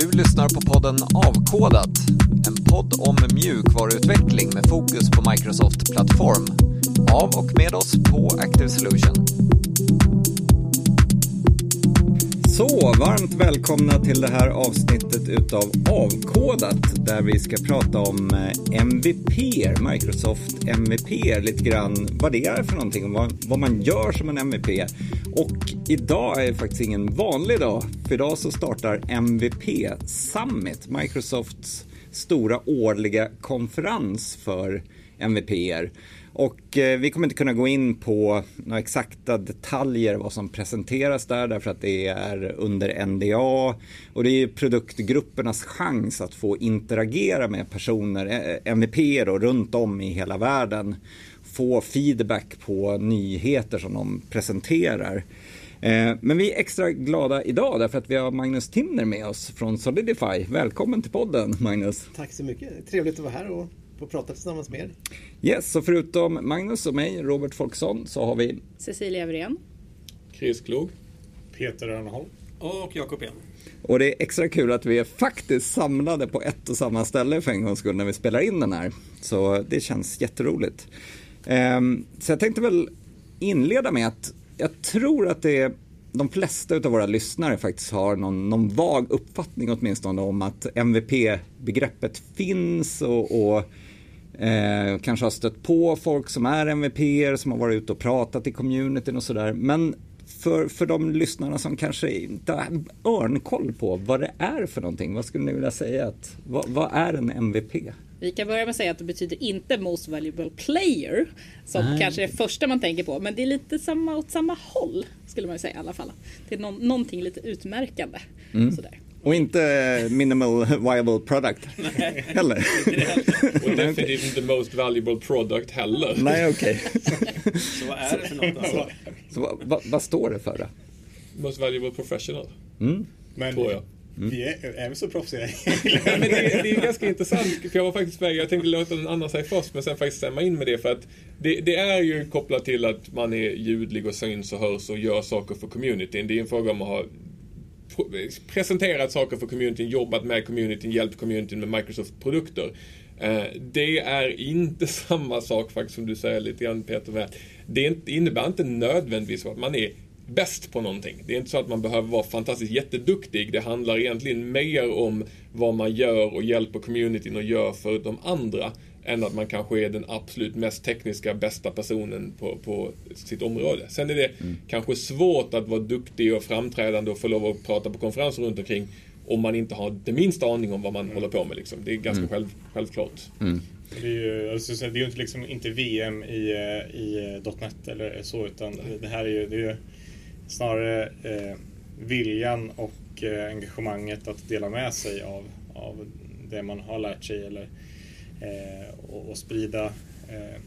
Du lyssnar på podden Avkodat, en podd om mjukvaruutveckling med fokus på Microsoft Plattform. Av och med oss på Active Solution. Så, varmt välkomna till det här avsnittet utav Avkodat där vi ska prata om eh, MVP, Microsoft MVP, lite grann vad det är för någonting och vad, vad man gör som en MVP. Och idag är faktiskt ingen vanlig dag, för idag så startar MVP Summit, Microsofts stora årliga konferens för MVPer. Och eh, vi kommer inte kunna gå in på några exakta detaljer vad som presenteras där därför att det är under NDA och det är produktgruppernas chans att få interagera med personer, eh, MVP då, runt om i hela världen. Få feedback på nyheter som de presenterar. Eh, men vi är extra glada idag därför att vi har Magnus Tinner med oss från Solidify. Välkommen till podden Magnus. Tack så mycket. Trevligt att vara här och få prata tillsammans med er. Yes, så förutom Magnus och mig, Robert Folksson, så har vi Cecilia Wren. Chris Klog. Peter Örnholm. Och Jakob igen. Och det är extra kul att vi är faktiskt samlade på ett och samma ställe för en gångs skull när vi spelar in den här. Så det känns jätteroligt. Ehm, så jag tänkte väl inleda med att jag tror att det är de flesta av våra lyssnare faktiskt har någon, någon vag uppfattning åtminstone om att MVP-begreppet finns och, och eh, kanske har stött på folk som är MVP som har varit ute och pratat i communityn och sådär. Men för, för de lyssnarna som kanske inte har örnkoll på vad det är för någonting, vad skulle ni vilja säga? Att, vad, vad är en MVP? Vi kan börja med att säga att det betyder inte Most Valuable Player. Som Nej. kanske är det första man tänker på. Men det är lite samma, åt samma håll. Skulle man säga i alla fall. Det är no någonting lite utmärkande. Mm. Sådär. Och inte minimal viable product Nej. heller. Och definitivt inte most valuable product heller. Nej, okej. Okay. Så vad är det för något alltså? Så vad, vad, vad står det för då? Most valuable professional. Mm. Men tror jag. Mm. Vi är, är vi så proffsiga? men det, det, är ganska intressant, för jag var faktiskt väg, jag tänkte låta någon annan säga först, men sen faktiskt stämma in med det för att det, det, är ju kopplat till att man är ljudlig och syns och hörs och gör saker för communityn. Det är en fråga om att ha presenterat saker för communityn, jobbat med communityn, hjälpt communityn med Microsoft-produkter. Eh, det är inte samma sak faktiskt som du säger lite grann Peter, med det innebär inte nödvändigtvis att man är bäst på någonting. Det är inte så att man behöver vara fantastiskt jätteduktig. Det handlar egentligen mer om vad man gör och hjälper communityn och gör för de andra än att man kanske är den absolut mest tekniska bästa personen på, på sitt område. Sen är det mm. kanske svårt att vara duktig och framträdande och få lov att prata på konferenser runt omkring om man inte har det minsta aning om vad man mm. håller på med. Liksom. Det är ganska mm. själv, självklart. Mm. Det är ju, alltså, det är ju inte, liksom, inte VM i, i .NET eller så utan det här är ju, det är ju snarare eh, viljan och eh, engagemanget att dela med sig av, av det man har lärt sig eller, eh, och, och, sprida eh,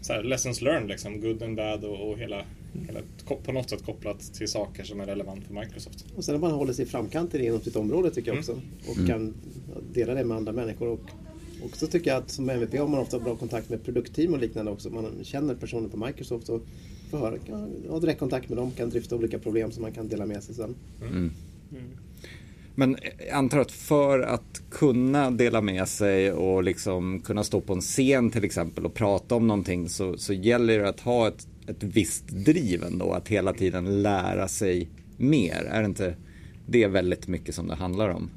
så här, lessons learned, liksom, good and bad och, och hela, hela, på något sätt kopplat till saker som är relevant för Microsoft. Och sen att man håller sig i framkanten inom sitt område tycker jag också mm. och mm. kan dela det med andra människor. Och, och så tycker jag att som MVP har man ofta bra kontakt med produktteam och liknande också. Man känner personer på Microsoft och får höra, ha direktkontakt med dem, kan dryfta olika problem som man kan dela med sig sen. Mm. Mm. Men jag antar att för att kunna dela med sig och liksom kunna stå på en scen till exempel och prata om någonting så, så gäller det att ha ett, ett visst driv ändå, att hela tiden lära sig mer. Är det inte det väldigt mycket som det handlar om?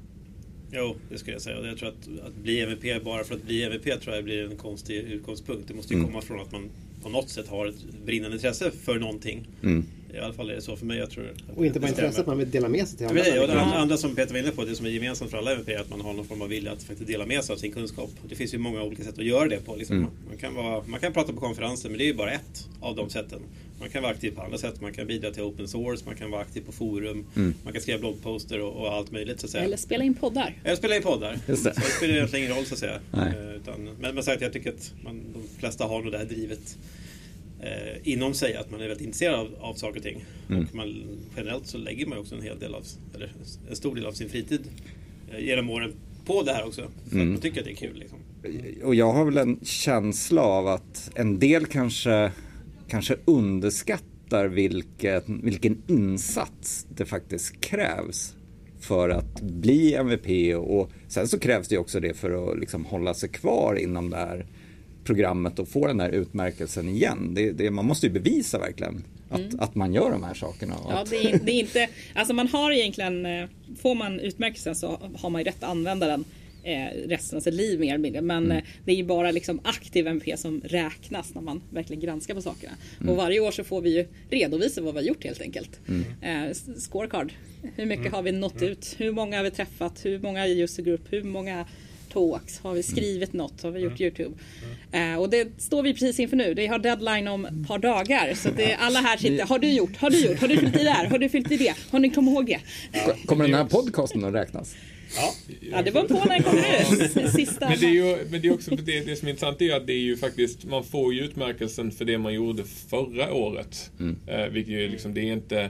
Jo, det skulle jag säga. Jag tror att, att bli MVP bara för att bli MVP tror jag blir en konstig utgångspunkt. Det måste ju mm. komma från att man på något sätt har ett brinnande intresse för någonting. Mm. I alla fall är det så för mig. Jag tror och inte bara intresse, att man vill dela med sig till andra. Ja, det andra som Peter var inne på, det som är gemensamt för alla MVP är att man har någon form av vilja att faktiskt dela med sig av sin kunskap. Det finns ju många olika sätt att göra det på. Liksom. Mm. Man, kan vara, man kan prata på konferenser, men det är ju bara ett av de sätten. Man kan vara aktiv på andra sätt. Man kan bidra till open source, man kan vara aktiv på forum, mm. man kan skriva bloggposter och, och, allt möjligt. Så att säga. Eller spela in poddar. Eller spela in poddar. Just det. Så det spelar egentligen ingen roll så att säga. Eh, utan, men, men sagt, jag tycker att man, de flesta har nog det här drivet inom sig att man är väldigt intresserad av, av saker och ting. Mm. Och man, generellt så lägger man också en hel del av, eller en stor del av sin fritid eh, genom åren på det här också. För mm. att man tycker att det är kul. Liksom. Och jag har väl en känsla av att en del kanske, kanske underskattar vilket, vilken insats det faktiskt krävs för att bli MVP och sen så krävs det också det för att liksom hålla sig kvar inom det här programmet och få den här utmärkelsen igen. Det, det, man måste ju bevisa verkligen att, mm. att man gör de här sakerna. Ja, att... det, är, det är inte, alltså man har egentligen, eh, får man utmärkelsen så har man ju rätt att använda den eh, resten av sitt liv mer eller mindre. Men mm. eh, det är ju bara liksom aktiv MP som räknas när man verkligen granskar på sakerna. Mm. Och varje år så får vi ju redovisa vad vi har gjort helt enkelt. Mm. Eh, scorecard. Hur mycket mm. har vi nått mm. ut? Hur många har vi träffat? Hur många user group? Hur många talks? Har vi skrivit något? Har vi gjort Youtube? Eh, och det står vi precis inför nu. Det har deadline om ett par dagar. Så det är alla här sitter. Har du gjort? Har du gjort? Har du fyllt i där? Har du fyllt i det? Har ni kommit ihåg det? Kommer den här podcasten att räknas? Ja, ja det var på när den kommer ut. Sista. Men det är ju men det är också det, det som är intressant är att det är ju faktiskt, man får ju utmärkelsen för det man gjorde förra året. Mm. Eh, vilket ju liksom, det är inte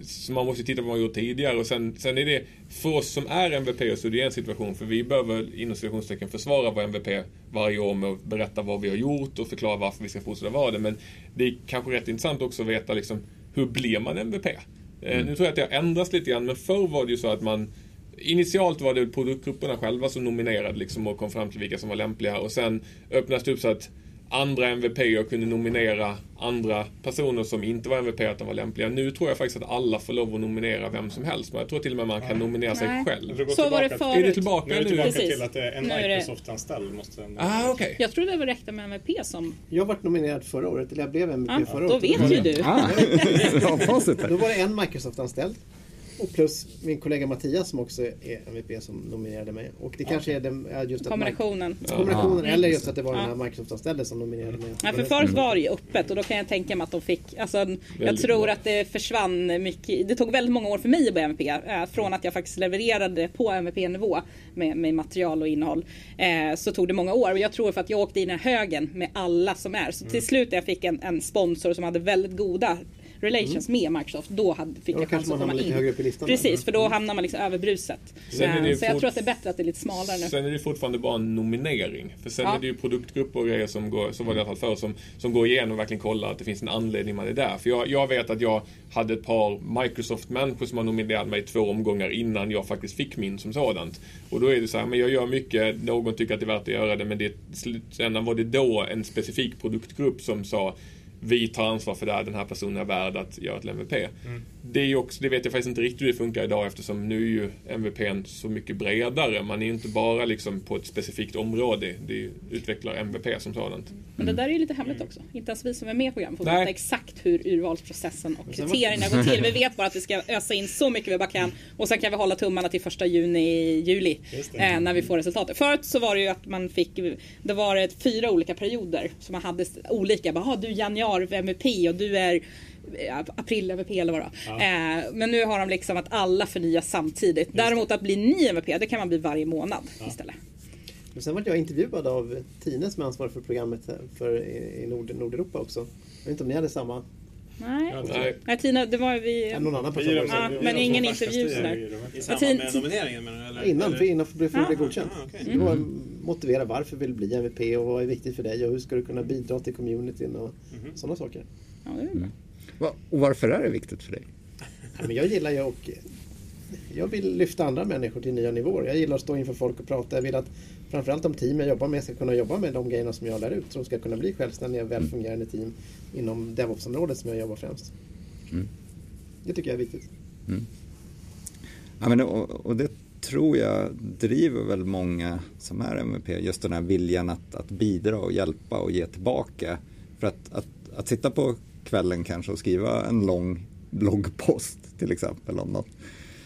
så man måste titta på vad man gjort tidigare och sen, sen är det för oss som är MVP så är det en situation för vi behöver inom situationstecken försvara vår MVP varje år med att berätta vad vi har gjort och förklara varför vi ska fortsätta vara det. Men det är kanske rätt intressant också att veta liksom, hur blir man MVP? Eh, mm. Nu tror jag att det har ändrats lite grann men förr var det ju så att man Initialt var det produktgrupperna själva som nominerade liksom och kom fram till vilka som var lämpliga och sen öppnades det upp så att andra MVP kunde nominera andra personer som inte var MVP att de var lämpliga. Nu tror jag faktiskt att alla får lov att nominera vem som helst. Men jag tror till och med man kan nominera sig Nej. själv. Så var det förut. Är det tillbaka nu? Är det tillbaka nu? till att det är en Microsoft-anställd måste... Ah, okay. Jag trodde det räckte med MVP som... Jag varit nominerad förra året, eller jag blev MVP ah, förra året. Då vet ju du. Ah. då var det en Microsoft-anställd. Och plus min kollega Mattias som också är MVP som nominerade mig. Och det kanske är den, just kombinationen. Att, kombinationen ja. Eller just att det var ja. den här Microsoft-anställde som nominerade mig. Ja, för förut var det ju öppet och då kan jag tänka mig att de fick, alltså, jag tror bra. att det försvann mycket. Det tog väldigt många år för mig att bli MVP. Eh, från att jag faktiskt levererade på MVP-nivå med, med material och innehåll. Eh, så tog det många år och jag tror för att jag åkte i den här högen med alla som är. Så till mm. slut jag fick en, en sponsor som hade väldigt goda relations mm. med Microsoft, då hade, fick jag chans att komma in. Högre upp i listan Precis, för då mm. hamnar man liksom över bruset. så jag tror att det är bättre att det är lite smalare nu. Sen är det fortfarande bara en nominering. För sen ja. är det ju produktgrupper och grejer som går, så var det i alla fall förr, som, som går igenom och verkligen kollar att det finns en anledning man är där. För jag, jag vet att jag hade ett par Microsoft-människor som har nominerat mig två omgångar innan jag faktiskt fick min som sådant. Och då är det så här, men jag gör mycket, någon tycker att det är värt att göra det, men det, slutändan var det då en specifik produktgrupp som sa vi tar ansvar för det här, den här personen är värd att göra ett MVP. Mm. Det, är också, det vet jag faktiskt inte riktigt hur det funkar idag eftersom nu är ju MVPn så mycket bredare. Man är inte bara liksom på ett specifikt område. Det utvecklar MVP som sådant. Men det där är ju lite hemligt också. Inte ens vi som är med i programmet får veta exakt hur urvalsprocessen och kriterierna går till. Vi vet bara att vi ska ösa in så mycket vi bara kan och sen kan vi hålla tummarna till första juni, juli eh, när vi får resultatet. Förut så var det ju att man fick, det var fyra olika perioder som man hade olika. Bara, du januari MVP och du är eh, april MVP eller vad det ja. eh, Men nu har de liksom att alla förnyas samtidigt. Däremot att bli ny MVP det kan man bli varje månad ja. istället. Men sen var jag intervjuad av Tine som är ansvarig för programmet för i Nord, Nordeuropa också. Jag vet inte om ni hade samma? Nej. Nej. Nej Tina, det var vi... Ja, någon annan person också. Ja, men ingen intervju sådär. I samband med nomineringen menar du? Eller? Innan, för, innan för, för att bli godkänt. Ah, okay. Det var motivera varför vill du bli MVP och vad är viktigt för dig och hur ska du kunna bidra till communityn och mm. sådana saker. Ja, det är bra. Mm. Och varför är det viktigt för dig? Ja, men jag gillar ju och jag vill lyfta andra människor till nya nivåer. Jag gillar att stå inför folk och prata. Jag vill att framförallt de team jag jobbar med ska kunna jobba med de grejerna som jag lär ut. Så de ska kunna bli självständiga, välfungerande team inom DevOps-området som jag jobbar främst. Mm. Det tycker jag är viktigt. Mm. Ja, men, och, och, det tror jag driver väl många som är MVP, just den här viljan att, att bidra och hjälpa och ge tillbaka. För att, att, att sitta på kvällen kanske och skriva en lång bloggpost till exempel om något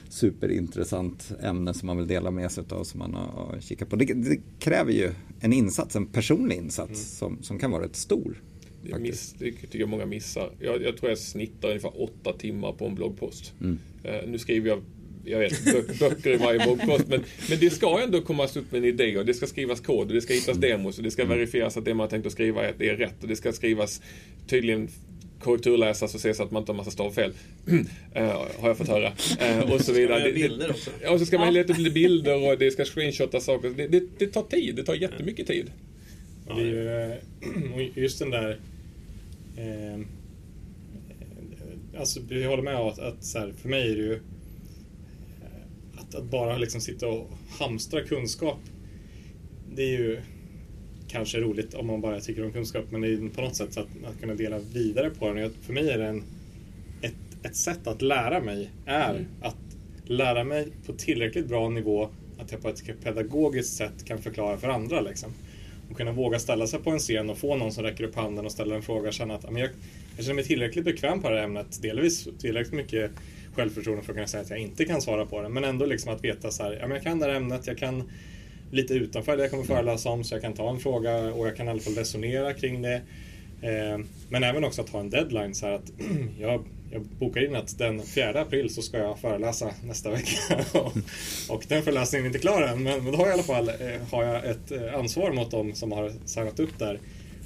superintressant ämne som man vill dela med sig av som man har kikat på. Det, det kräver ju en insats, en personlig insats mm. som, som kan vara rätt stor. Det, miss, det tycker jag många missar. Jag, jag, tror jag snittar ungefär åtta timmar på en bloggpost. Mm. Uh, nu skriver jag jag vet, böcker i varje bloggpost. Men, men det ska ändå komma upp med en idé och det ska skrivas kod och det ska hittas demos och det ska mm. verifieras att det man tänkt att skriva är, är rätt och det ska skrivas tydligen korrekturläsas och ses att man inte har massa stavfel. uh, har jag fått höra. Uh, och så vidare. Ska bilder också. Ja, och så ska man hälla lite bilder och det ska screenshotta saker. Det, det, det, tar tid. Det tar jättemycket tid. Ja, det är ju, eh, just den där eh, Alltså, jag håller med att, att så här, för mig är det ju att, att, bara liksom sitta och hamstra kunskap, det är ju kanske roligt om man bara tycker om kunskap, men det är på något sätt att, att kunna dela vidare på den. För mig är det en, ett, ett sätt att lära mig, är mm. att lära mig på tillräckligt bra nivå att jag på ett pedagogiskt sätt kan förklara för andra. Liksom. Och kunna våga ställa sig på en scen och få någon som räcker upp handen och ställer en fråga och känna att jag, jag känner mig tillräckligt bekväm på det här ämnet. Delvis tillräckligt mycket självförtroende för att kunna säga att jag inte kan svara på det. Men ändå liksom att veta så här, ja, men jag kan det här ämnet, jag kan lite utanför det jag kommer föreläsa om så jag kan ta en fråga och jag kan i alla fall resonera kring det. Eh, men även också att ha en deadline så här att jag, jag bokar in att den 4 april så ska jag föreläsa nästa vecka. och den föreläsningen är inte klar än men, men då har jag i alla fall eh, har jag ett eh, ansvar mot dem som har signat upp där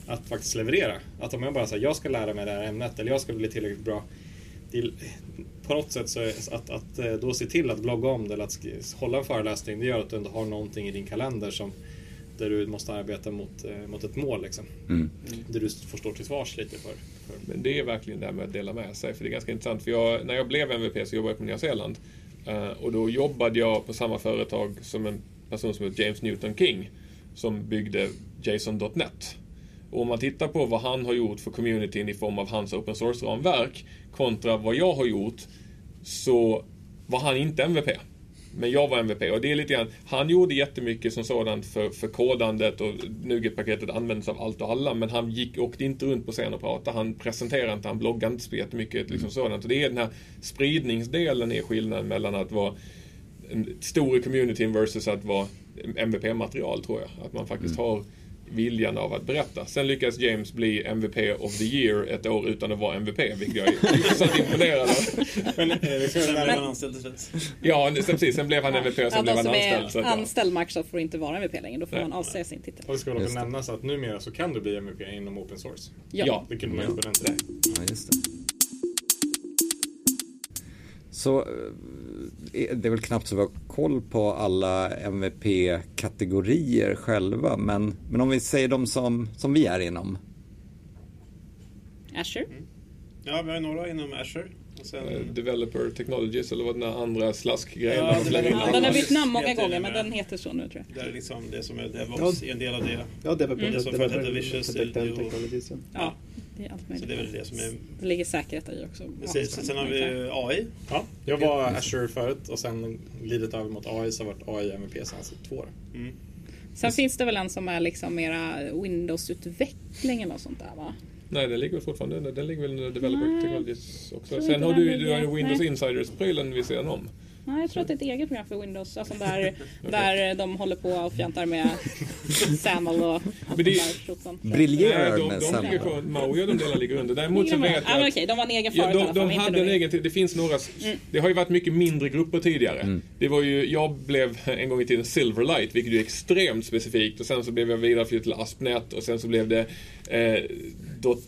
att faktiskt leverera. Att om jag bara säger jag ska lära mig det här ämnet eller jag ska bli tillräckligt bra. Det, på något sätt så är, att, att eh, då se till att blogga om det eller att hålla en föreläsning det gör att du ändå har någonting i din kalender som där du måste arbeta mot, eh, mot ett mål. Liksom. Mm. Där du får stå till svars lite för, för. Men det är verkligen det här med att dela med sig. För det är ganska intressant. För jag, när jag blev MVP så jobbade jag på Nya Zeeland. Uh, och då jobbade jag på samma företag som en person som heter James Newton King. Som byggde JSON.net. Och om man tittar på vad han har gjort för communityn i form av hans open source-ramverk kontra vad jag har gjort så var han inte MVP. Men jag var MVP och det är lite grann, han gjorde jättemycket som sådant för, för kodandet och Nuget-paketet användes av allt och alla men han gick, åkte inte runt på scen och pratade, han presenterade inte, han bloggade inte så jättemycket liksom sådant. Och det är den här spridningsdelen är skillnaden mellan att vara en stor i communityn versus att vara MVP-material tror jag. Att man faktiskt mm. har viljan av att berätta. Sen lyckas James bli MVP of the year ett år utan att vara MVP, vilket jag är hyfsat imponerad av. Men, eh, sen blev han anställd istället. Ja, precis. Sen blev han MVP och sen ja, blev han anställd. Så anställd Microsoft får inte vara MVP längre, då får Nej. man avsäga sin titel. Och det ska väl också nämnas att numera så kan du bli MVP inom open source. Ja. ja. Det kunde man inte på den tiden. Ja, just det. Så eh, det är väl knappt så vi har koll på alla MVP-kategorier själva, men, men om vi säger de som, som vi är inom. Azure? Mm. Ja, vi har några inom Azure. Sen... Uh, developer Technologies eller vad den där andra slaskgrejen ja, de ja, Den har bytt namn många gånger men den heter så nu tror jag. Det är liksom det som är DevOps ja. en del av det. Ja, Developer, mm. det som förut hette Visual Technologies. Ja. Det är allt möjligt. Så det är väl det som är... Det ligger säkerhet i också. Precis. Sen har vi AI. Ja, jag var Azure förut och sen glidit över mot AI så har varit AI MVP senaste två år. Mm. Sen finns det väl en som är liksom mera Windows-utveckling eller sånt där va? Nej, den ligger fortfarande den ligger väl under Developer Nej. Technologies också. Sen har du, du har ju Windows Insiders-prylen vid sidan om. Nej, jag tror att det är ett eget program för Windows. Alltså där, okay. där de håller på och fjantar med SAML och Men det, Briljerar med SAML. Maui och de delarna ligger under. Däremot så vet jag att... Ah, okay, de var en egen ja, de, de hade en egen... Det finns några... Mm. Det har ju varit mycket mindre grupper tidigare. Mm. Det var ju... Jag blev en gång i tiden Silverlight, vilket är extremt specifikt. Och sen så blev jag vidareflyttad till AspNet och sen så blev det eh,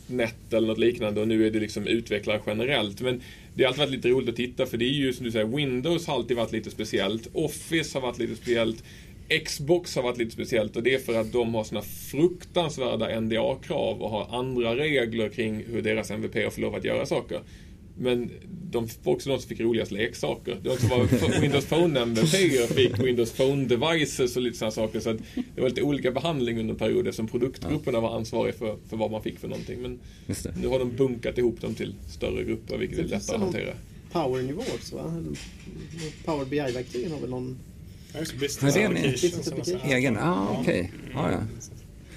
.net eller något liknande och nu är det liksom utvecklare generellt. Men det har alltid varit lite roligt att titta för det är ju som du säger, Windows har alltid varit lite speciellt. Office har varit lite speciellt. Xbox har varit lite speciellt och det är för att de har såna fruktansvärda NDA-krav och har andra regler kring hur deras MVP får lov att göra saker. Men de var också de som fick roligast leksaker. Det också var Windows Phone MVP fick Windows Phone Devices och lite sådana saker. Så det var lite olika behandling under perioder som produktgrupperna var ansvariga för, för vad man fick för någonting. Men nu har de bunkat ihop dem till större grupper vilket är lättare att hantera. Power-nivå också va? Power BI-verktygen har väl någon Ja, business application. Egen? Ah, okej. Okay. Ah, ja.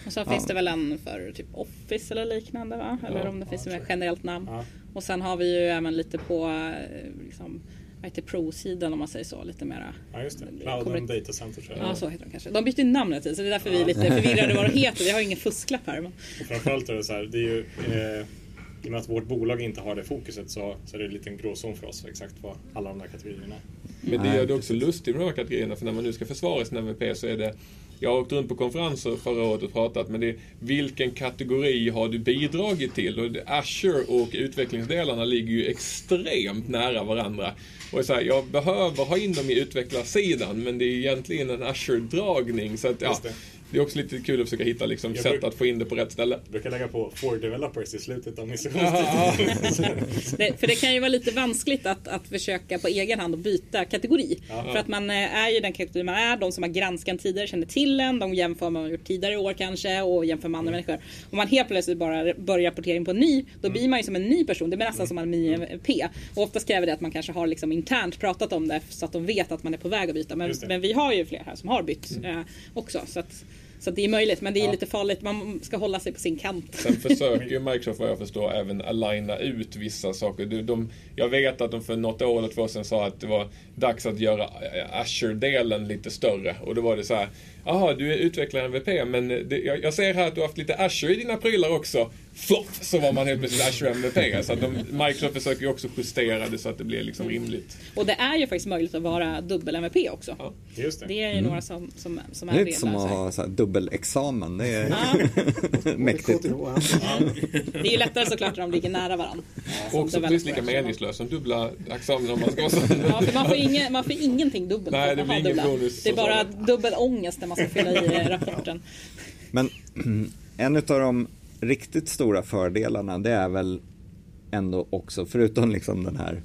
Och så ja. finns det väl en för typ Office eller liknande va? Eller ja, om det finns ett generellt namn. Ja. Och sen har vi ju även lite på eh, liksom, vad heter Pro-sidan om man säger så, lite mera... Ja just det, Cloud and Data Center tror jag. Ja, så heter de kanske. De bytte ju namn hela tiden så det är därför vi är lite förvirrade vad de heter. Vi har ingen fusklapp här. Men... Och framförallt är det så här, det är ju... Eh, i och med att vårt bolag inte har det fokuset så, så är det en liten gråzon för oss exakt vad alla de där kategorierna är. Men det gör det också lustigt med de här kategorierna för när man nu ska försvara sin MVP så är det jag har åkt runt på konferenser förra året och pratat men det är vilken kategori har du bidragit till? Och Azure och utvecklingsdelarna ligger ju extremt nära varandra. Och så här, jag behöver ha in dem i utvecklarsidan men det är egentligen en Azure-dragning. Så att, ja, det är också lite kul att försöka hitta liksom, sätt bruk- att få in det på rätt ställe. Jag brukar lägga på for developers i slutet av. Det, för det kan ju vara lite vanskligt att, att försöka på egen hand och byta kategori. För att man eh, är ju den kategori man är, de som har granskat tidigare känner till en, de jämför man har gjort tidigare år kanske och jämför med andra människor. Om man helt plötsligt bara börjar rapportering på en ny, då blir man ju som en ny person. Det blir nästan som en ny MVP. Och oftast kräver det att man kanske har liksom internt pratat om det så att de vet att man är på väg att byta. Men, men vi har ju fler här som har bytt eh, också. Så att, så att det är möjligt, men det är lite farligt. Man ska hålla sig på sin kant. Sen försöker ju Microsoft vad jag förstår även aligna ut vissa saker. De, de, jag vet att de för något år eller två sedan sa att det var dags att göra Azure-delen lite större. Och då var det så här. Jaha, du är utvecklare MVP, men det, jag, jag ser här att du har haft lite Azure i dina prylar också. Flopp! Så var man helt plötsligt Azure MVP. Så att de, Microsoft försöker ju också justera det så att det blir liksom rimligt. Och det är ju faktiskt möjligt att vara dubbel-MVP också. Ja. Just det. Det är ju några som, som, som Det är är som att ha så här dubbelexamen. Det är Ja, mäktigt. Det är ju lättare såklart när de ligger nära varandra. Och också precis lika meningslöst som dubbla examina om man ska vara så. Ja, för man får, ingen, man får ingenting dubbelt. Nej, det blir ingen bonus Det är bara dubbel ångest man ska fylla i rapporten. Men en av de riktigt stora fördelarna det är väl ändå också, förutom liksom den här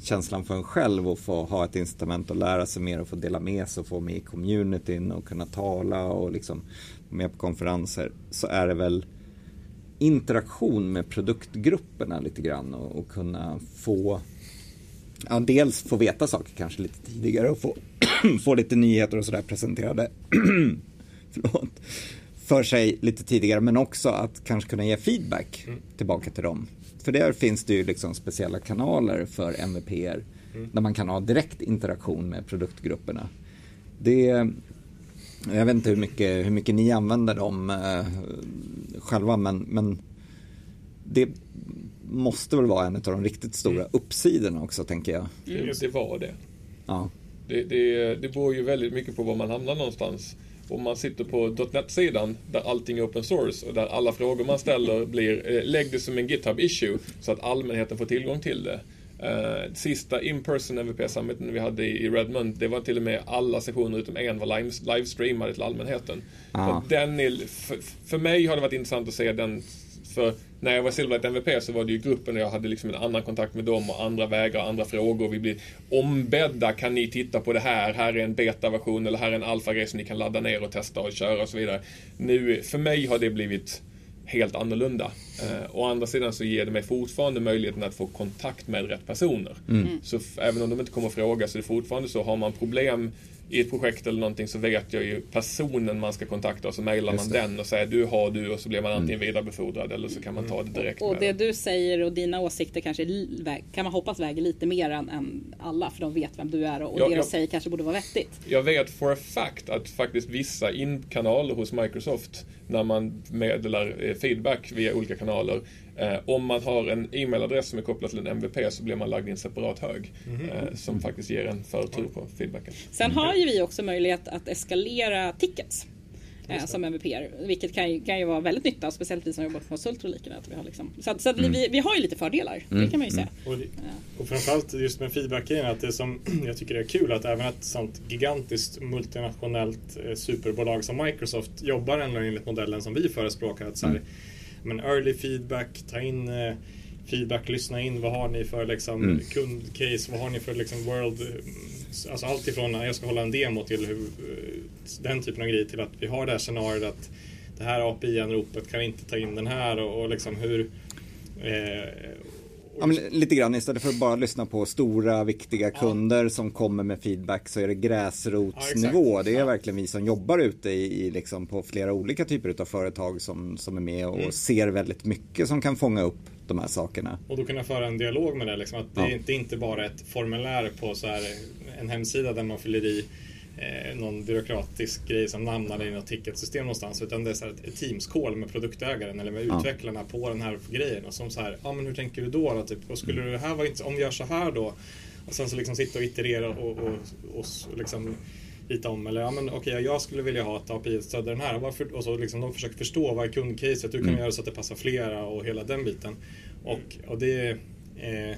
känslan för en själv att få ha ett incitament att lära sig mer och få dela med sig och få med i communityn och kunna tala och liksom vara med på konferenser så är det väl interaktion med produktgrupperna lite grann och, och kunna få ja, dels få veta saker kanske lite tidigare och få, få lite nyheter och sådär presenterade förlåt, för sig lite tidigare men också att kanske kunna ge feedback tillbaka till dem. För där finns det ju liksom speciella kanaler för MVPer där man kan ha direkt interaktion med produktgrupperna. Det, jag vet inte hur mycket, hur mycket ni använder dem eh, själva men, men det måste väl vara en av de riktigt stora uppsidorna också tänker jag. Det, det var det. Ja. Det, det, det beror ju väldigt mycket på var man hamnar någonstans. Om man sitter på .NET-sidan där allting är open source och där alla frågor man ställer blir, eh, lägg det som en GitHub-issue så att allmänheten får tillgång till det. Eh, sista in-person MVP-summiten vi hade i Redmond, det var till och med alla sessioner utom en var live, livestreamade till allmänheten. Ah. Den är, för, för mig har det varit intressant att se den för när jag var Silverlight MVP så var det ju gruppen och jag hade liksom en annan kontakt med dem och andra vägar och andra frågor. Vi blir ombedda, kan ni titta på det här? Här är en beta-version eller här är en alfa-grej som ni kan ladda ner och testa och köra och så vidare. Nu, för mig har det blivit helt annorlunda. Eh, å andra sidan så ger det mig fortfarande möjligheten att få kontakt med rätt personer. Så f- även om de inte kommer att fråga så är det fortfarande så, har man problem i ett projekt eller någonting så vet jag ju personen man ska kontakta och så mejlar man den och säger du har du och så blir man antingen vidarebefordrad eller så kan man ta det direkt Och med det du säger och dina åsikter kanske kan man hoppas väger lite mer än, än alla för de vet vem du är och, och Ja, det ja. de säger kanske borde vara vettigt. Jag vet for a fact att faktiskt vissa in-kanaler hos Microsoft när man meddelar eh, feedback via olika kanaler eh, om man har en e-mailadress som är kopplad till en MVP så blir man lagd i en separat hög eh, som faktiskt ger en förtur på feedbacken. Sen har ju vi också möjlighet att eskalera tickets. Eh, som MVP, vilket kan ju, kan ju vara väldigt nytta, speciellt vi som jobbar på konsulter och liknande. Att vi har liksom, så att, så att vi, vi har ju lite fördelar, det kan man ju säga. Och, det, och framförallt just med feedback-grejen, att det som jag tycker är kul att även ett sånt gigantiskt multinationellt eh, superbolag som Microsoft jobbar ändå enligt modellen som vi förespråkar. Att så här, men early feedback, ta in eh, feedback, lyssna in, vad har ni för liksom, kundcase, vad har ni för liksom, world eh, Alltså allt ifrån när jag ska hålla en demo till hur, eh, den typen av grejer till att vi har det här scenariot att det här API-anropet kan inte ta in den här? Och, och liksom hur eh, Ja, men lite grann istället för att bara lyssna på stora viktiga kunder som kommer med feedback så är det gräsrotsnivå. Ja, det är Ja. verkligen vi som jobbar ute i, i liksom på flera olika typer av företag som, som är med och ser väldigt mycket som kan fånga upp de här sakerna. Och då kunna föra en dialog med det. Liksom, att det, Ja. är, det är inte bara ett formulär på så här, en hemsida där man fyller i eh, någon byråkratisk grej som namnar i något ticketsystem någonstans. Utan det är så ett, Teams-call med produktägaren eller med Ja. utvecklarna på den här grejen. Och som så här, ja men hur tänker du då? då typ, och skulle det här vara inte, om vi gör så här då? Och sen så liksom sitta och iterera och, och, och, s- liksom rita om. Eller ja men okej, jag skulle vilja ha ett API stödjer den här. Varför? Och så liksom de försöker förstå vad är kundcaset? Hur kan vi göra så att det passar flera och hela den biten. Och, och det eh, och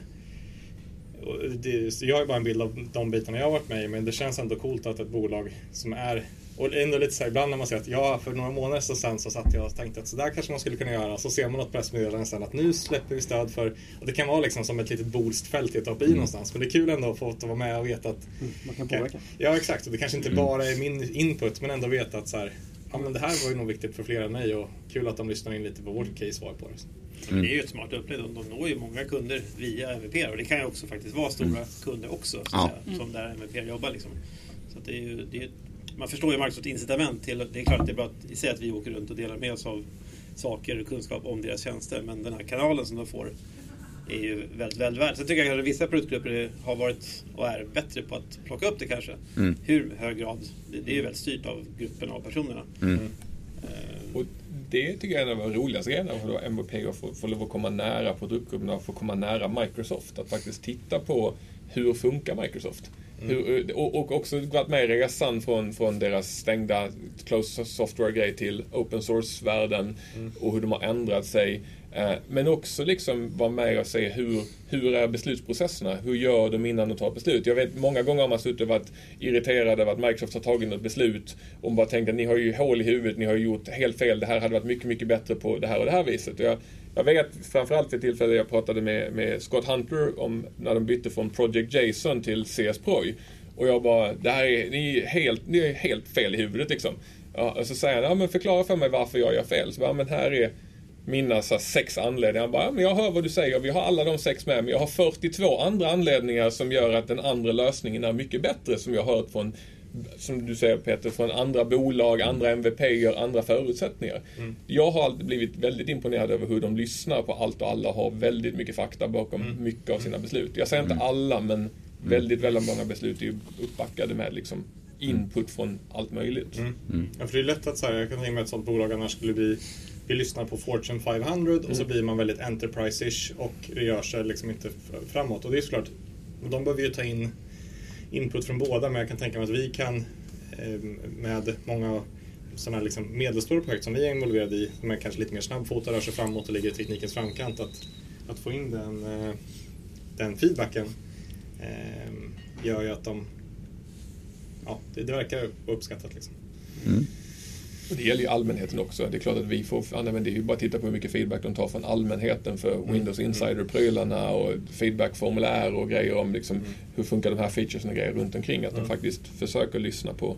det, jag har ju bara en bild av de bitarna jag har varit med i men det känns ändå coolt att ett bolag som är Och ändå lite så här, ibland när man säger att ja, för några månader sedan så satt jag och tänkte att så där kanske man skulle kunna göra. Så ser man något pressmeddelande sen att nu släpper vi stöd för, och det kan vara liksom som ett litet boostfält i ett API mm. någonstans. Men det är kul ändå att få vara med och veta att... Mm, man kan påverka. Ja, exakt. Och det kanske inte mm. bara är min input, men ändå veta att så här, ja men det här var ju nog viktigt för fler än mig och kul att de lyssnar in lite på vårt case var på det. Mm. Det är ju ett smart upplägg. De, de når ju många kunder via MVP och det kan ju också faktiskt vara stora mm. kunder också ja. säga, som där MVP jobbar. Liksom. Så det är ju, det är, man förstår ju Microsofts incitament till, det är klart att det är bra att, i sig att vi åker runt och delar med oss av saker och kunskap om deras tjänster men den här kanalen som de får är ju väldigt, väldigt värd. Sen tycker jag att vissa produktgrupper har varit och är bättre på att plocka upp det kanske. Mm. Hur hög grad? Det, det är ju väldigt styrt av gruppen av personerna. Mm. Mm. Och det tycker jag är en av de roligaste grejerna för MVP att få, få lov att komma nära produktgrupperna och få komma nära Microsoft. Att faktiskt titta på hur funkar Microsoft? Mm. Hur, och, och, också varit med i resan från, från deras stängda close software-grej till open source-världen mm. och hur de har ändrat sig. Eh, men också liksom vara med och se hur, hur är beslutsprocesserna? Hur gör de innan de tar ett beslut? Jag vet många gånger har man suttit och varit irriterad över att Microsoft har tagit något beslut och bara tänkt att ni har ju hål i huvudet, ni har gjort helt fel, det här hade varit mycket, mycket bättre på det här och det här viset. Jag, jag vet framförallt vid tillfälle jag pratade med, med Scott Hunter om när de bytte från Project Jason till CS Proj. Och jag bara, det här är, ni är helt, ni är helt fel i huvudet liksom. Ja, och så säger han, ja men förklara för mig varför jag gör fel. Så bara, men här är mina så sex anledningar. Han bara, ja, men jag hör vad du säger, vi har alla de sex med, men jag har 42 andra anledningar som gör att den andra lösningen är mycket bättre, som jag har hört från som du säger Peter, från andra bolag, andra MVP, andra förutsättningar. Mm. Jag har alltid blivit väldigt imponerad över hur de lyssnar på allt och alla har väldigt mycket fakta bakom mm. mycket av sina beslut. Jag säger inte mm. alla, men mm. väldigt, väldigt många beslut är uppbackade med liksom input från allt möjligt. Mm. Mm. Ja, för det är lätt att så jag kan tänka mig att ett sånt bolag annars skulle bli vi lyssnar på Fortune 500 mm. och så blir man väldigt enterprise-ish och rör sig liksom inte framåt. Och det är såklart, de behöver ju ta in input från båda men jag kan tänka mig att vi kan eh, med många sådana liksom medelstora projekt som vi är involverade i, som är kanske lite mer snabbfota, rör sig framåt och ligger i teknikens framkant, att, att få in den, eh, den feedbacken eh, gör ju att de ja, det, det verkar uppskattat. Liksom. Mm. Och det gäller ju allmänheten också. Det är klart att vi får, men det är ju bara att titta på hur mycket feedback de tar från allmänheten för mm. Windows Insider-prylarna och feedbackformulär och grejer om liksom, mm. hur funkar de här featuresna och grejer runt omkring. Att de mm. faktiskt försöker lyssna på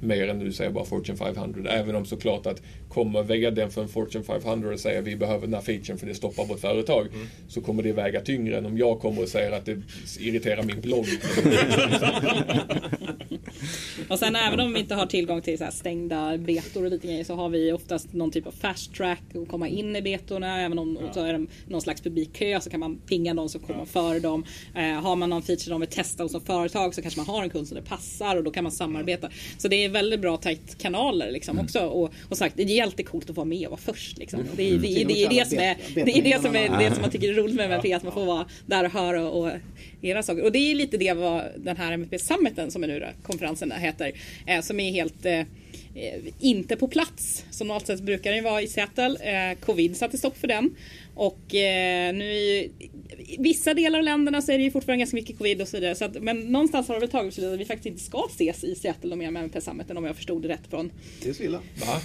mer än du säger bara Fortune 500. Även om såklart att kommer VDn för en Fortune 500 och säger vi behöver den här featuren för det stoppar vårt företag. Mm. Så kommer det väga tyngre än om jag kommer och säger att det irriterar min blogg. och sen även om vi inte har tillgång till så stängda betor och lite grejer så har vi oftast någon typ av fast track och komma in i betorna. Även om ja. så är det någon slags publikkö så kan man pinga någon som kommer ja. före dem. Eh, har man någon feature de vill testa hos ett företag så kanske man har en kund som det passar och då kan man samarbeta. Så det är väldigt bra tajt kanaler liksom mm. också. Och, och sagt, det är alltid coolt att vara med och vara först. Liksom. Mm. Det, är, det, det, är det som är det, är det som är det som man tycker är roligt med MVP, att man får vara där och höra och, era saker. Och det är lite det vad den här MVP Summiten som är nu då, konferensen heter, eh, som är helt eh, inte på plats. Som normalt sett brukar den vara i Seattle. Eh, Covid satte stopp för den. Och eh, nu i vissa delar av länderna så är det ju fortfarande ganska mycket covid och så vidare. Så att, men någonstans har det väl tagit beslutet att vi faktiskt inte ska ses i Seattle med MVP Summiten om jag förstod det rätt från... Det är så illa. Va?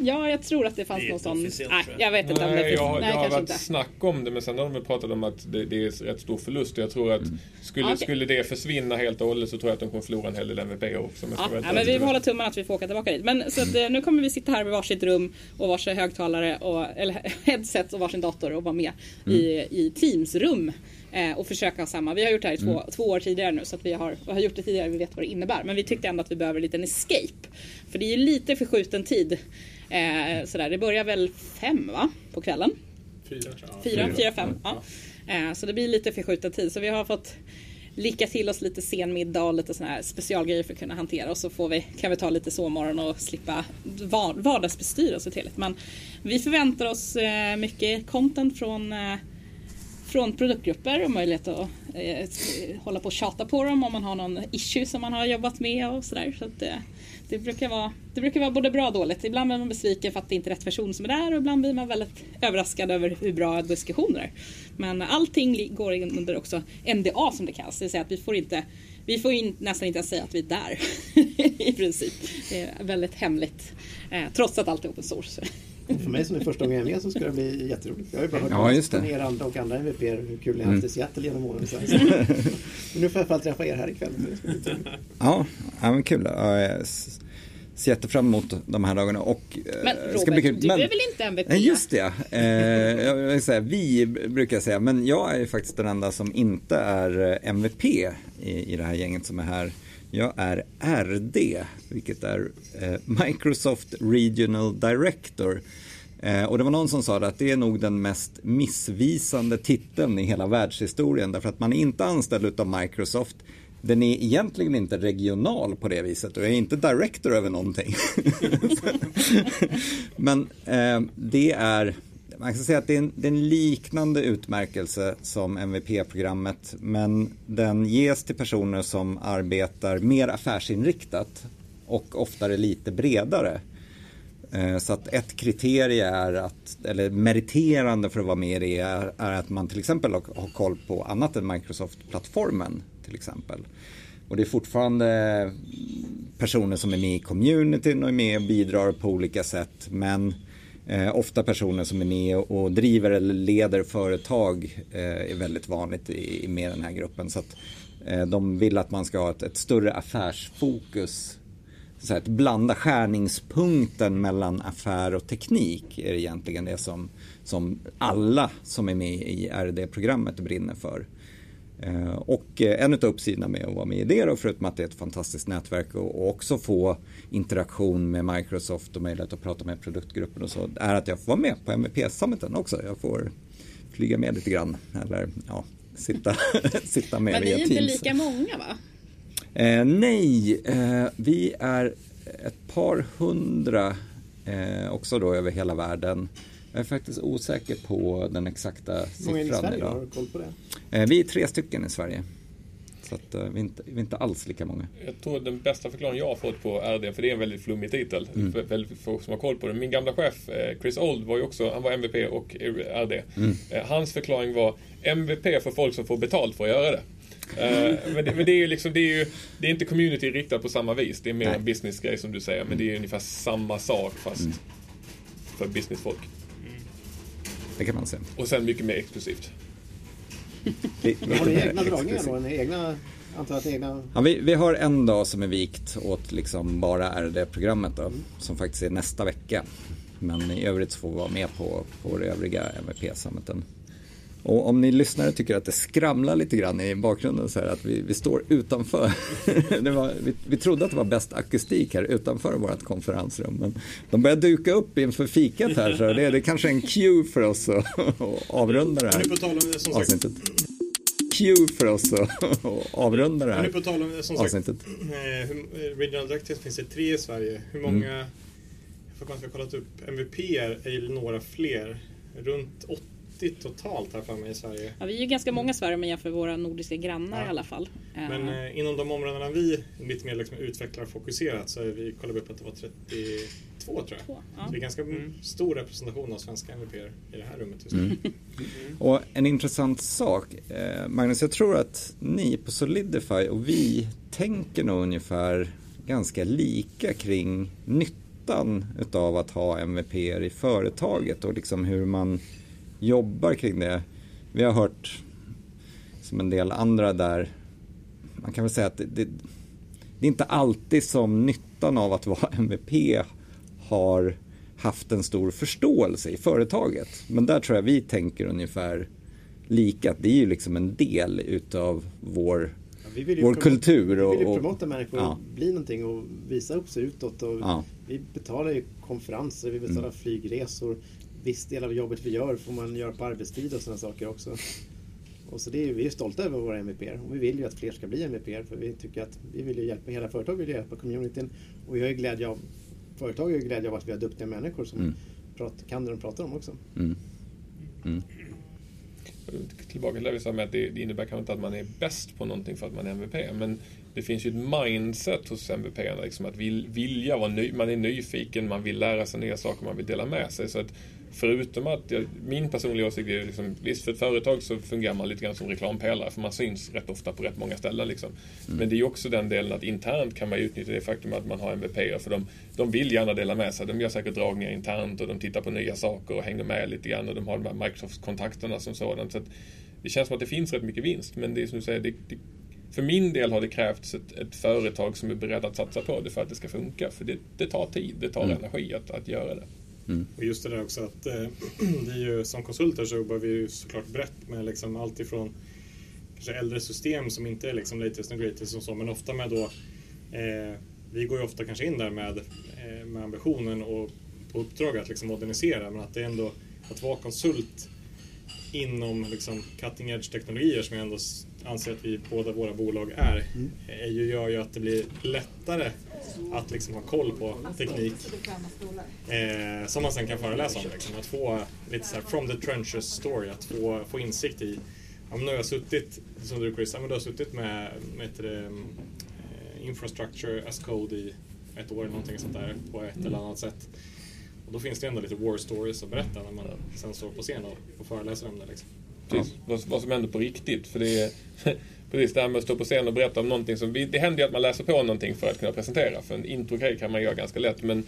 Ja, jag tror att det fanns det någon sån... Nej, jag vet inte nej, om det finns. Jag, nej, jag har varit inte. snack om det, men sen har de pratat om att det, det är rätt stor förlust. Jag tror att mm. skulle, okay. skulle det försvinna helt och hållet så tror jag att de kommer förlora en hel del MVP också. Ja, ja, men vi får hålla tummarna att vi får åka tillbaka dit. Men så att, eh, nu kommer vi sitta här med varsitt rum och varsin högtalare och eller headset och varsin dator och vara med mm. i, i Teams-rum eh, och försöka ha samma. Vi har gjort det här i två, mm. två år tidigare nu så att vi har, vi har gjort det tidigare, vi vet vad det innebär. Men vi tyckte ändå att vi behöver en liten escape. För det är ju lite förskjuten tid Eh, sådär, det börjar väl fem va? På kvällen? Fyra tror jag. Fyra, fyra, fem. Ja. Eh, så det blir lite förskjuten tid. Så vi har fått licka till oss lite sen middag och lite såna här specialgrejer för att kunna hantera och så får vi, kan vi ta lite sovmorgon och slippa vardagsbestyr och så till Men vi förväntar oss eh, mycket content från, eh, från produktgrupper och möjlighet att eh, hålla på och tjata på dem om man har någon issue som man har jobbat med och sådär. Så att, eh, det, brukar vara, det brukar vara både bra och dåligt. Ibland blir man besviken för att det inte är rätt person som är där och ibland blir man väldigt överraskad över hur bra diskussioner är. Men allting går under också NDA som det kallas, det vill säga att vi får inte vi får in, nästan inte ens säga att vi är där i princip. Det är väldigt hemligt. Eh, trots att allt är open source. För mig som är första gången jag är med så ska det bli jätteroligt. Jag har ju bara hört ja, just det. från er andra och andra MVP hur kul ni har haft i Seattle genom åren. Så. Men nu får jag i alla fall träffa er här ikväll. Ja, ja men kul. Jag ser jättefram emot de här dagarna. Och, eh, men Robert, ska bli kul. du men, är väl inte MVP? Just det, eh, jag vill säga, vi brukar säga. Men jag är faktiskt den enda som inte är eh, MVP i, i det här gänget som är här. Jag är RD, vilket är eh, Microsoft Regional Director. Eh, och det var någon som sa att det är nog den mest missvisande titeln i hela världshistorien. Därför att man är inte anställd av Microsoft. Den är egentligen inte regional på det viset och jag är inte director över någonting. Men eh, det är man kan säga att det är, en, det är en liknande utmärkelse som MVP-programmet men den ges till personer som arbetar mer affärsinriktat och oftare lite bredare. Eh, så att ett kriterie är att, eller meriterande för att vara med i det är, är att man till exempel har, har koll på annat än Microsoft-plattformen till exempel. Och det är fortfarande personer som är med i communityn och är med och bidrar på olika sätt men Eh, ofta personer som är med och driver eller leder företag eh, är väldigt vanligt i, med den här gruppen. Så att, eh, de vill att man ska ha ett, ett större affärsfokus. Så att blanda skärningspunkten mellan affär och teknik är egentligen det som, som alla som är med i RD-programmet brinner för. Eh, och eh, en av uppsidorna med att vara med i det då, förutom att det är ett fantastiskt nätverk och också få interaktion med Microsoft och möjlighet att prata med produktgruppen och så, är att jag får vara med på MVP-summiten också. Jag får flyga med lite grann, eller ja, sitta, sitta med via Teams. Men ni är inte lika många va? Eh, nej, eh, vi är ett par hundra eh, också då över hela världen. Jag är faktiskt osäker på den exakta siffran. Många i Sverige idag. Har du koll på det? Eh, vi är tre stycken i Sverige. Så att, uh, vi, är inte, vi är inte alls lika många. Jag tror den bästa förklaringen jag har fått på RD, för det är en väldigt flummig titel, mm. för väldigt få som har koll på det. Min gamla chef eh, Chris Old var ju också, han var MVP och RD. Mm. Hans förklaring var MVP för folk som får betalt för att göra det. men, det, men det är ju liksom, det är ju det är inte community riktat på samma vis. Det är mer Nej. en businessgrej som du säger. Men det är ungefär samma sak fast mm. för businessfolk. Det kan man säga. Och sen mycket mer exklusivt. har ni egna dragningar då? Ni egna, antar att egna... Ja, vi, vi har en dag som är vikt åt liksom bara RD-programmet då, mm. som faktiskt är nästa vecka. Men i övrigt så får vi vara med på, på det övriga MVP-summiten. Och om ni lyssnare tycker att det skramlar lite grann i bakgrunden så här att vi, vi står utanför. var, vi, vi, trodde att det var bäst akustik här utanför vårt konferensrum. Men de börjar duka upp inför fikat här så det, det är kanske en cue för oss att, att avrunda det här avsnittet. Cue för oss att avrunda det här på tal om, som avsnittet. Eh, eh, Regional Directives finns det tre i Sverige. Hur många, mm. jag har kollat upp, MVP är några fler. Runt 80 80 totalt här för mig i Sverige. Ja, vi är ju ganska många i Sverige om man jämför våra nordiska grannar ja. i alla fall. Men eh, inom de områdena vi lite mer liksom utvecklarfokuserat så är vi kollade upp att det var 32 tror jag. Två, ja. Så det är ganska mm. stor representation av svenska MVP i det här rummet just nu. Mm. Mm. Och en intressant sak, eh, Magnus, jag tror att ni på Solidify och vi tänker nog ungefär ganska lika kring nyttan utav att ha MVP i företaget och liksom hur man jobbar kring det. Vi har hört som en del andra där, man kan väl säga att det, det, det är inte alltid som nyttan av att vara MVP har haft en stor förståelse i företaget. Men där tror jag vi tänker ungefär lika, att det är ju liksom en del utav vår, ja, vår kultur. Och, vi vill ju promota människor ja. bli någonting och visa upp sig utåt. Och ja. Vi betalar ju konferenser, vi betalar mm. flygresor viss del av jobbet vi gör får man göra på arbetstid och sådana saker också. Och så det är, vi är stolta över våra MVP och vi vill ju att fler ska bli MVP för vi tycker att vi vill ju hjälpa, hela företaget vill hjälpa communityn och vi har ju glädje av, företaget har ju glädje av att vi har duktiga människor som mm. pratar, kan det de pratar om också. Mm. Mm. tillbaka till det vi sa med att det, det innebär kanske inte att man är bäst på någonting för att man är MVP. Men det finns ju ett mindset hos MVP, liksom att vill, vilja vara ny, man är nyfiken, man vill lära sig nya saker, man vill dela med sig. Så att Förutom att jag, min personliga åsikt är liksom, visst för ett företag så fungerar man lite grann som reklampelare för man syns rätt ofta på rätt många ställen. Liksom. Mm. Men det är ju också den delen att internt kan man utnyttja det faktum att man har MVP för de, de vill gärna dela med sig. De gör säkert dragningar internt och de tittar på nya saker och hänger med lite grann och de har de här Microsoft-kontakterna som sådant. Så det känns som att det finns rätt mycket vinst men det är som du säger, det, det, för min del har det krävts ett, ett, företag som är beredd att satsa på det för att det ska funka. För det, det tar tid, det tar mm. energi att, att göra det. Mm. Och just det där också att eh, det är ju, som konsulter så jobbar vi ju såklart brett med liksom allt ifrån kanske äldre system som inte är liksom latest and greatest och så, men ofta med då eh, vi går ju ofta kanske in där med, eh, med ambitionen och på uppdrag att liksom modernisera, men att det är ändå att vara konsult inom liksom cutting edge teknologier som jag ändå anser att vi båda våra bolag är, mm. är ju, gör ju att det blir lättare att liksom ha koll på teknik eh, som man sen kan föreläsa om. Liksom. Att få lite så här, from the trenches story, att få, få insikt i ja, men nu har jag suttit, som du Chris, ja, men du har suttit med, med det, eh, infrastructure as code i ett år eller någonting sånt där på ett mm. eller annat sätt. Och då finns det ändå lite war stories att berätta när man sen står på scen och, och föreläser om det. Liksom. Precis, vad, vad som händer på riktigt. För det är, precis det här med att stå på scen och berätta om någonting som... Det händer ju att man läser på någonting för att kunna presentera. För en intro kan man göra ganska lätt. Men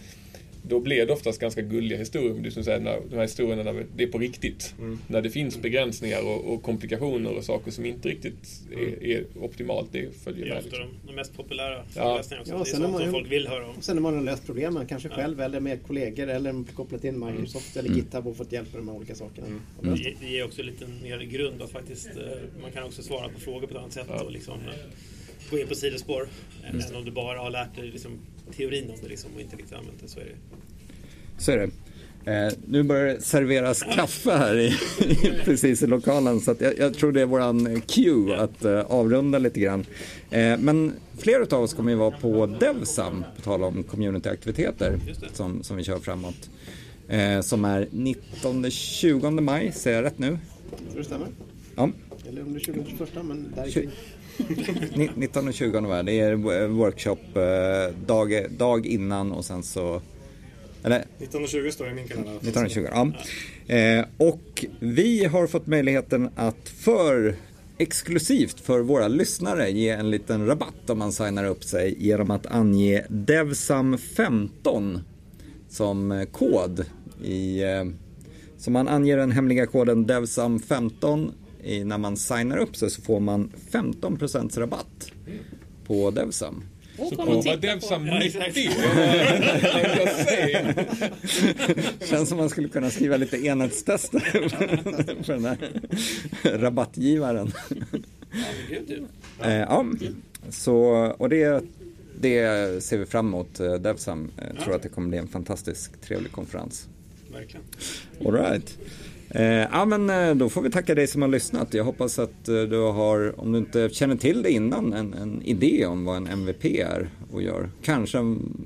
då blir det oftast ganska gulliga historier. Du som säger, när, de här historierna när det är på riktigt. Mm. När det finns begränsningar och, och, komplikationer och saker som inte riktigt är, mm. är optimalt. Det följer med. Det är ofta liksom. de, de mest populära föreläsningarna ja. också. Ja, det är sånt som folk vill höra om. Sen när man har löst problemen, kanske själv eller med kollegor eller kopplat in Microsoft mm. eller GitHub och fått hjälp med de här olika sakerna. Mm. Mm. Det, ger också lite mer grund att faktiskt, eh, man kan också svara på frågor på ett annat sätt. Ja. Och liksom, eh, gå in på sidospår. Än om du bara har lärt dig liksom, teorin om det liksom, och inte riktigt använt det. Så är det. Så är det. Eh, nu börjar det serveras kaffe här i, precis i lokalen så jag, jag, tror det är våran cue att eh, avrunda lite grann. Eh, men flera av oss kommer ju vara på Devsam, på tal om communityaktiviteter som, som vi kör framåt. Eh, som är 19-20 maj, säger jag rätt nu? Det stämmer. Ja. Eller om det är 20 21 men där kring. 19 och 20 november, det är workshop eh, dag, dag innan och sen så eller? 1920 står det i min kalender. 1920, ja. Eh, och vi har fått möjligheten att för exklusivt för våra lyssnare ge en liten rabatt om man signar upp sig genom att ange DEVSAM15 som kod. I, eh, så man anger den hemliga koden DEVSAM15 när man signar upp sig så får man 15% rabatt på DEVSAM. Så kommer Devsam 90. Känns som man skulle kunna skriva lite enhetstester för den här rabattgivaren. Ja, eh, så, och det, det ser vi fram emot. Eh, Devsam jag eh, tror att det kommer bli en fantastisk trevlig konferens. Verkligen. All right. Eh, ja, men eh, då får vi tacka dig som har lyssnat. Jag hoppas att eh, du har, om du inte känner till det innan, en, en idé om vad en MVP är och gör. Kanske en,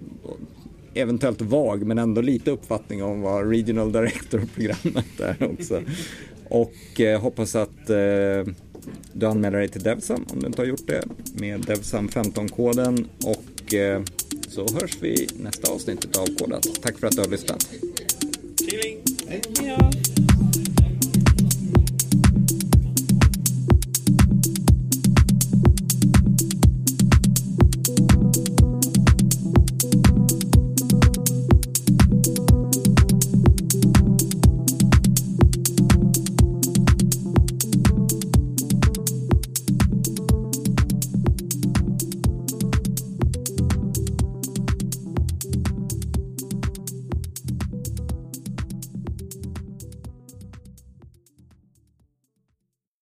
eventuellt vag, men ändå lite uppfattning om vad Regional Director-programmet är också. Och eh, hoppas att eh, du anmäler dig till Devsam om du inte har gjort det med Devsam 15-koden och eh, så hörs vi nästa avsnitt av Kodat. Tack för att du har lyssnat. Hej!